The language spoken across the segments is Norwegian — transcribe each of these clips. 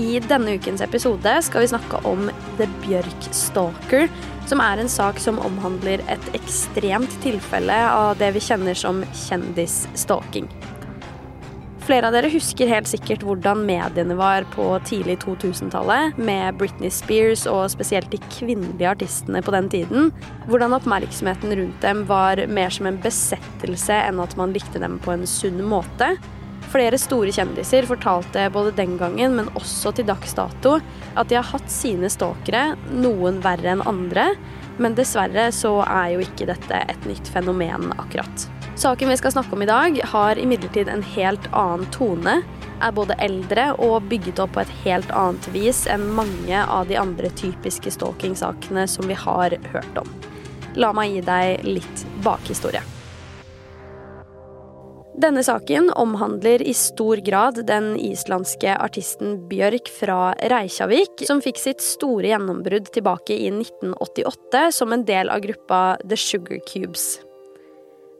I denne ukens episode skal vi snakke om The Bjørk Stalker, som er en sak som omhandler et ekstremt tilfelle av det vi kjenner som kjendisstalking. Flere av dere husker helt sikkert hvordan mediene var på tidlig 2000-tallet, med Britney Spears og spesielt de kvinnelige artistene på den tiden. Hvordan oppmerksomheten rundt dem var mer som en besettelse enn at man likte dem på en sunn måte. Flere store kjendiser fortalte både den gangen, men også til dags dato, at de har hatt sine stalkere, noen verre enn andre. Men dessverre så er jo ikke dette et nytt fenomen, akkurat. Saken vi skal snakke om i dag, har imidlertid en helt annen tone. Er både eldre og bygget opp på et helt annet vis enn mange av de andre typiske stalking-sakene som vi har hørt om. La meg gi deg litt bakhistorie. Denne saken omhandler i stor grad den islandske artisten Bjørk fra Reykjavik, som fikk sitt store gjennombrudd tilbake i 1988 som en del av gruppa The Sugar Cubes.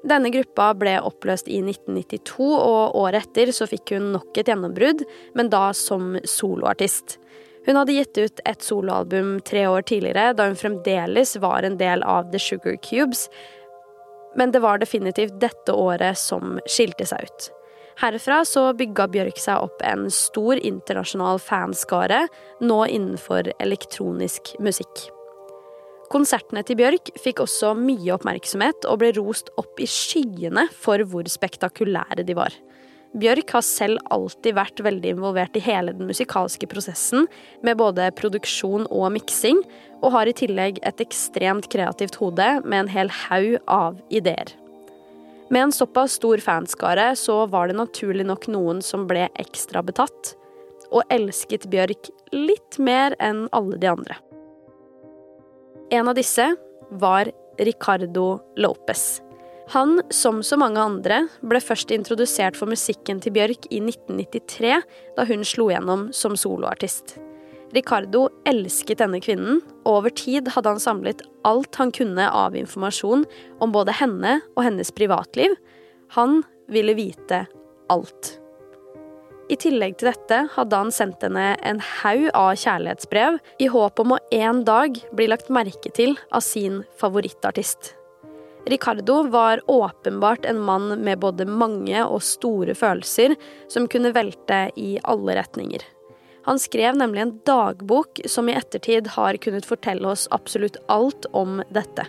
Denne gruppa ble oppløst i 1992, og året etter så fikk hun nok et gjennombrudd, men da som soloartist. Hun hadde gitt ut et soloalbum tre år tidligere, da hun fremdeles var en del av The Sugar Cubes, men det var definitivt dette året som skilte seg ut. Herfra så bygga Bjørk seg opp en stor internasjonal fanskare, nå innenfor elektronisk musikk. Konsertene til Bjørk fikk også mye oppmerksomhet og ble rost opp i skyene for hvor spektakulære de var. Bjørk har selv alltid vært veldig involvert i hele den musikalske prosessen, med både produksjon og miksing, og har i tillegg et ekstremt kreativt hode med en hel haug av ideer. Med en såpass stor fanskare så var det naturlig nok noen som ble ekstra betatt, og elsket Bjørk litt mer enn alle de andre. En av disse var Ricardo Lopez. Han, som så mange andre, ble først introdusert for musikken til Bjørk i 1993, da hun slo gjennom som soloartist. Ricardo elsket denne kvinnen, og over tid hadde han samlet alt han kunne av informasjon om både henne og hennes privatliv. Han ville vite alt. I tillegg til dette hadde han sendt henne en haug av kjærlighetsbrev i håp om å en dag bli lagt merke til av sin favorittartist. Ricardo var åpenbart en mann med både mange og store følelser som kunne velte i alle retninger. Han skrev nemlig en dagbok som i ettertid har kunnet fortelle oss absolutt alt om dette.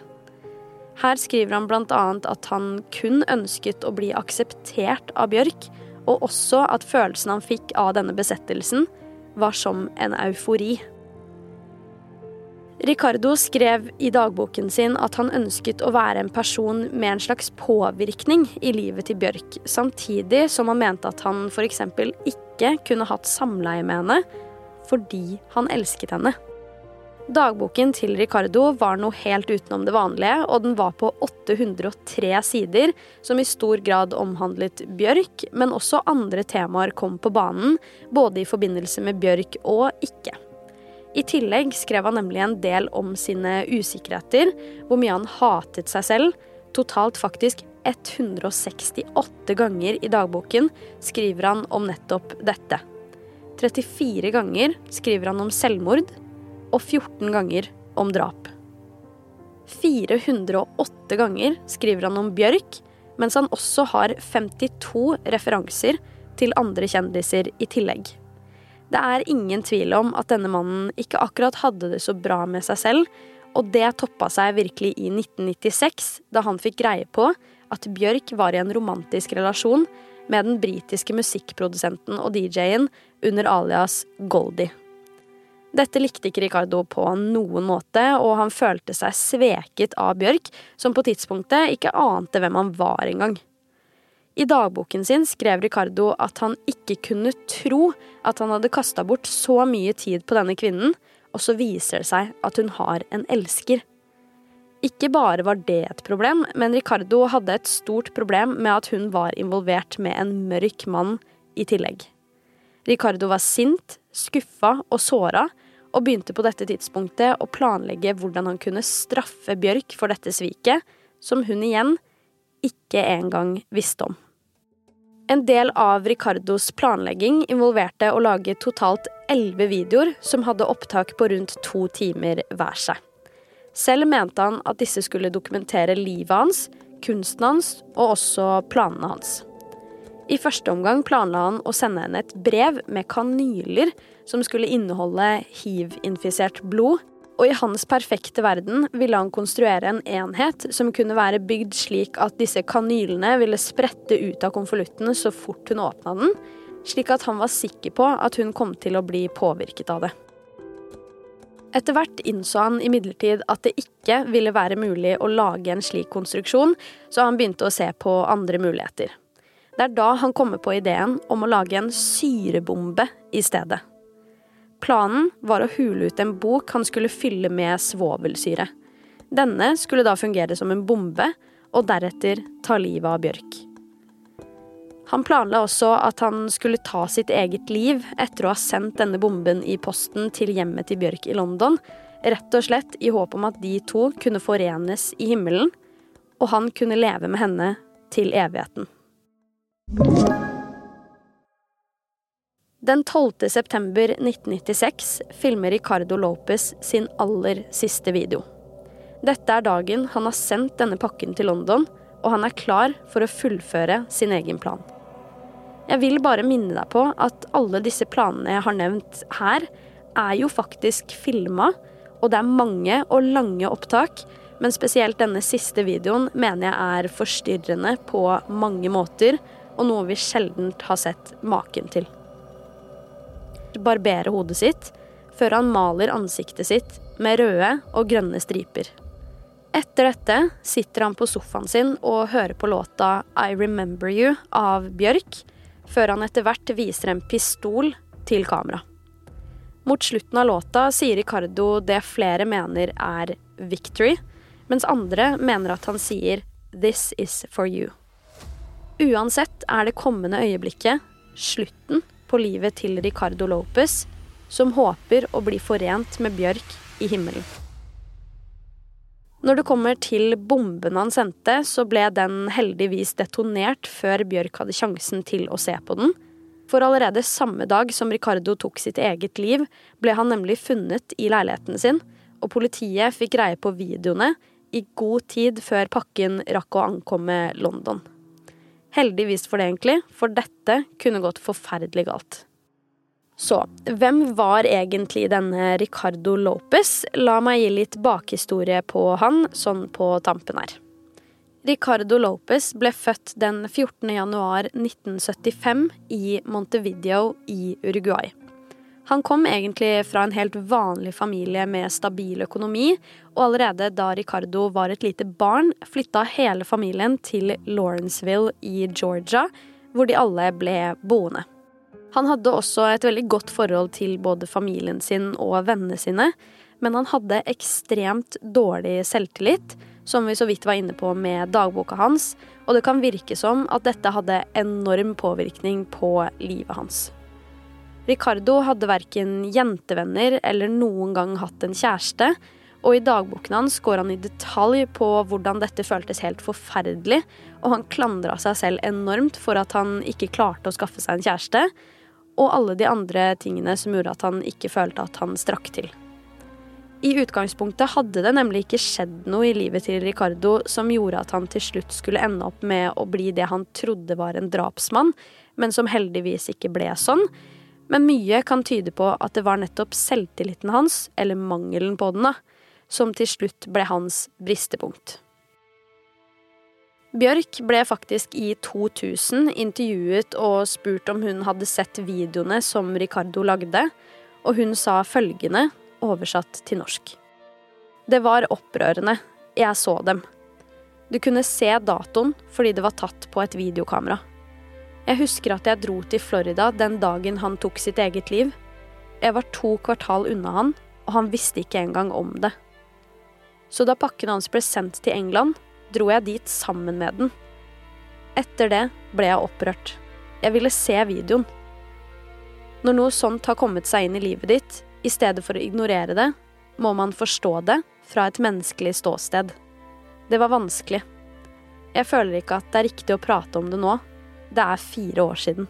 Her skriver han bl.a. at han kun ønsket å bli akseptert av Bjørk, og også at følelsen han fikk av denne besettelsen, var som en eufori. Ricardo skrev i dagboken sin at han ønsket å være en person med en slags påvirkning i livet til Bjørk, samtidig som han mente at han f.eks. ikke kunne hatt samleie med henne fordi han elsket henne. Dagboken til Ricardo var noe helt utenom det vanlige, og den var på 803 sider, som i stor grad omhandlet Bjørk, men også andre temaer kom på banen, både i forbindelse med Bjørk og ikke. I tillegg skrev han nemlig en del om sine usikkerheter, hvor mye han hatet seg selv. Totalt faktisk 168 ganger i dagboken skriver han om nettopp dette. 34 ganger skriver han om selvmord, og 14 ganger om drap. 408 ganger skriver han om Bjørk, mens han også har 52 referanser til andre kjendiser i tillegg. Det er ingen tvil om at denne mannen ikke akkurat hadde det så bra med seg selv, Og det toppa seg virkelig i 1996, da han fikk greie på at Bjørk var i en romantisk relasjon med den britiske musikkprodusenten og DJ-en under alias Goldie. Dette likte ikke Ricardo på noen måte, og han følte seg sveket av Bjørk, som på tidspunktet ikke ante hvem han var engang. I dagboken sin skrev Ricardo at han ikke kunne tro at han hadde kasta bort så mye tid på denne kvinnen, og så viser det seg at hun har en elsker. Ikke bare var det et problem, men Ricardo hadde et stort problem med at hun var involvert med en mørk mann i tillegg. Ricardo var sint, skuffa og såra, og begynte på dette tidspunktet å planlegge hvordan han kunne straffe Bjørk for dette sviket, som hun igjen ikke engang visste om. En del av Ricardos planlegging involverte å lage totalt elleve videoer som hadde opptak på rundt to timer hver seg. Selv mente han at disse skulle dokumentere livet hans, kunsten hans og også planene hans. I første omgang planla han å sende henne et brev med kanyler som skulle inneholde hiv-infisert blod, og i hans perfekte verden ville han konstruere en enhet som kunne være bygd slik at disse kanylene ville sprette ut av konvolutten så fort hun åpna den, slik at han var sikker på at hun kom til å bli påvirket av det. Etter hvert innså han imidlertid at det ikke ville være mulig å lage en slik konstruksjon, så han begynte å se på andre muligheter. Det er da han kommer på ideen om å lage en syrebombe i stedet. Planen var å hule ut en bok han skulle fylle med svovelsyre. Denne skulle da fungere som en bombe, og deretter ta livet av Bjørk. Han planla også at han skulle ta sitt eget liv etter å ha sendt denne bomben i posten til hjemmet til Bjørk i London, rett og slett i håp om at de to kunne forenes i himmelen, og han kunne leve med henne til evigheten. Den 12. september 1996 filmer Ricardo Lopez sin aller siste video. Dette er dagen han har sendt denne pakken til London, og han er klar for å fullføre sin egen plan. Jeg vil bare minne deg på at alle disse planene jeg har nevnt her, er jo faktisk filma, og det er mange og lange opptak, men spesielt denne siste videoen mener jeg er forstyrrende på mange måter, og noe vi sjelden har sett maken til. Barbere hodet sitt før han maler ansiktet sitt med røde og grønne striper. Etter dette sitter han på sofaen sin og hører på låta I Remember You av Bjørk, før han etter hvert viser en pistol til kamera. Mot slutten av låta sier Ricardo det flere mener er victory, mens andre mener at han sier this is for you. Uansett er det kommende øyeblikket, slutten på livet til Ricardo Lopez, som håper å bli forent med Bjørk i himmelen. Når det kommer til bomben han sendte, så ble den heldigvis detonert før Bjørk hadde sjansen til å se på den. For allerede samme dag som Ricardo tok sitt eget liv, ble han nemlig funnet i leiligheten sin, og politiet fikk greie på videoene i god tid før pakken rakk å ankomme London. Heldigvis for det, egentlig, for dette kunne gått forferdelig galt. Så hvem var egentlig denne Ricardo Lopez? La meg gi litt bakhistorie på han, sånn på tampen her. Ricardo Lopez ble født den 14. januar 1975 i Montevideo i Uruguay. Han kom egentlig fra en helt vanlig familie med stabil økonomi, og allerede da Ricardo var et lite barn, flytta hele familien til Lawrenceville i Georgia, hvor de alle ble boende. Han hadde også et veldig godt forhold til både familien sin og vennene sine, men han hadde ekstremt dårlig selvtillit, som vi så vidt var inne på med dagboka hans, og det kan virke som at dette hadde enorm påvirkning på livet hans. Ricardo hadde verken jentevenner eller noen gang hatt en kjæreste, og i dagboken hans går han i detalj på hvordan dette føltes helt forferdelig, og han klandra seg selv enormt for at han ikke klarte å skaffe seg en kjæreste, og alle de andre tingene som gjorde at han ikke følte at han strakk til. I utgangspunktet hadde det nemlig ikke skjedd noe i livet til Ricardo som gjorde at han til slutt skulle ende opp med å bli det han trodde var en drapsmann, men som heldigvis ikke ble sånn. Men mye kan tyde på at det var nettopp selvtilliten hans, eller mangelen på den, da, som til slutt ble hans bristepunkt. Bjørk ble faktisk i 2000 intervjuet og spurt om hun hadde sett videoene som Ricardo lagde, og hun sa følgende, oversatt til norsk. Det var opprørende. Jeg så dem. Du kunne se datoen fordi det var tatt på et videokamera. Jeg husker at jeg dro til Florida den dagen han tok sitt eget liv. Jeg var to kvartal unna han, og han visste ikke engang om det. Så da pakken hans ble sendt til England, dro jeg dit sammen med den. Etter det ble jeg opprørt. Jeg ville se videoen. Når noe sånt har kommet seg inn i livet ditt, i stedet for å ignorere det, må man forstå det fra et menneskelig ståsted. Det var vanskelig. Jeg føler ikke at det er riktig å prate om det nå. Det er fire år siden.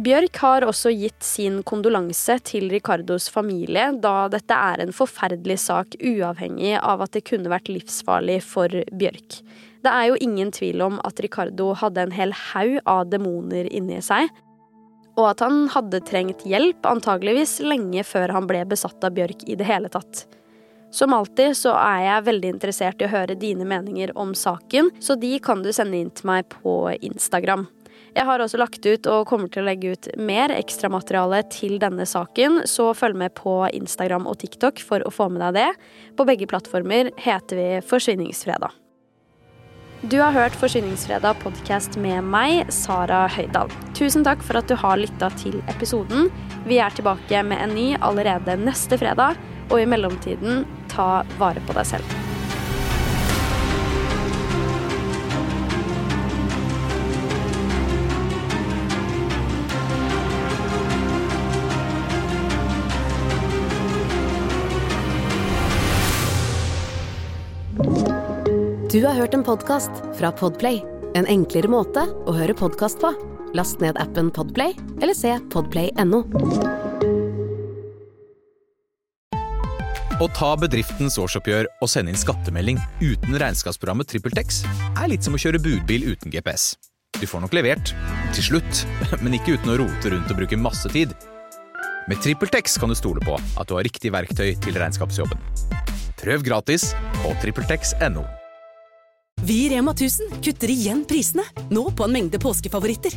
Bjørk har også gitt sin kondolanse til Ricardos familie, da dette er en forferdelig sak uavhengig av at det kunne vært livsfarlig for Bjørk. Det er jo ingen tvil om at Ricardo hadde en hel haug av demoner inni seg, og at han hadde trengt hjelp antageligvis lenge før han ble besatt av Bjørk i det hele tatt. Som alltid så er jeg veldig interessert i å høre dine meninger om saken, så de kan du sende inn til meg på Instagram. Jeg har også lagt ut og kommer til å legge ut mer ekstramateriale til denne saken, så følg med på Instagram og TikTok for å få med deg det. På begge plattformer heter vi Forsvinningsfredag. Du har hørt Forsyningsfredag podkast med meg, Sara Høydahl. Tusen takk for at du har lytta til episoden. Vi er tilbake med en ny allerede neste fredag, og i mellomtiden, ta vare på deg selv. Du har hørt en podkast fra Podplay. En enklere måte å høre podkast på. Last ned appen Podplay eller se podplay.no. Å ta bedriftens årsoppgjør og sende inn skattemelding uten regnskapsprogrammet TrippelTex er litt som å kjøre budbil uten GPS. Du får nok levert, til slutt, men ikke uten å rote rundt og bruke masse tid. Med TrippelTex kan du stole på at du har riktig verktøy til regnskapsjobben. Prøv gratis på TrippelTex.no. Vi i Rema 1000 kutter igjen prisene, nå på en mengde påskefavoritter.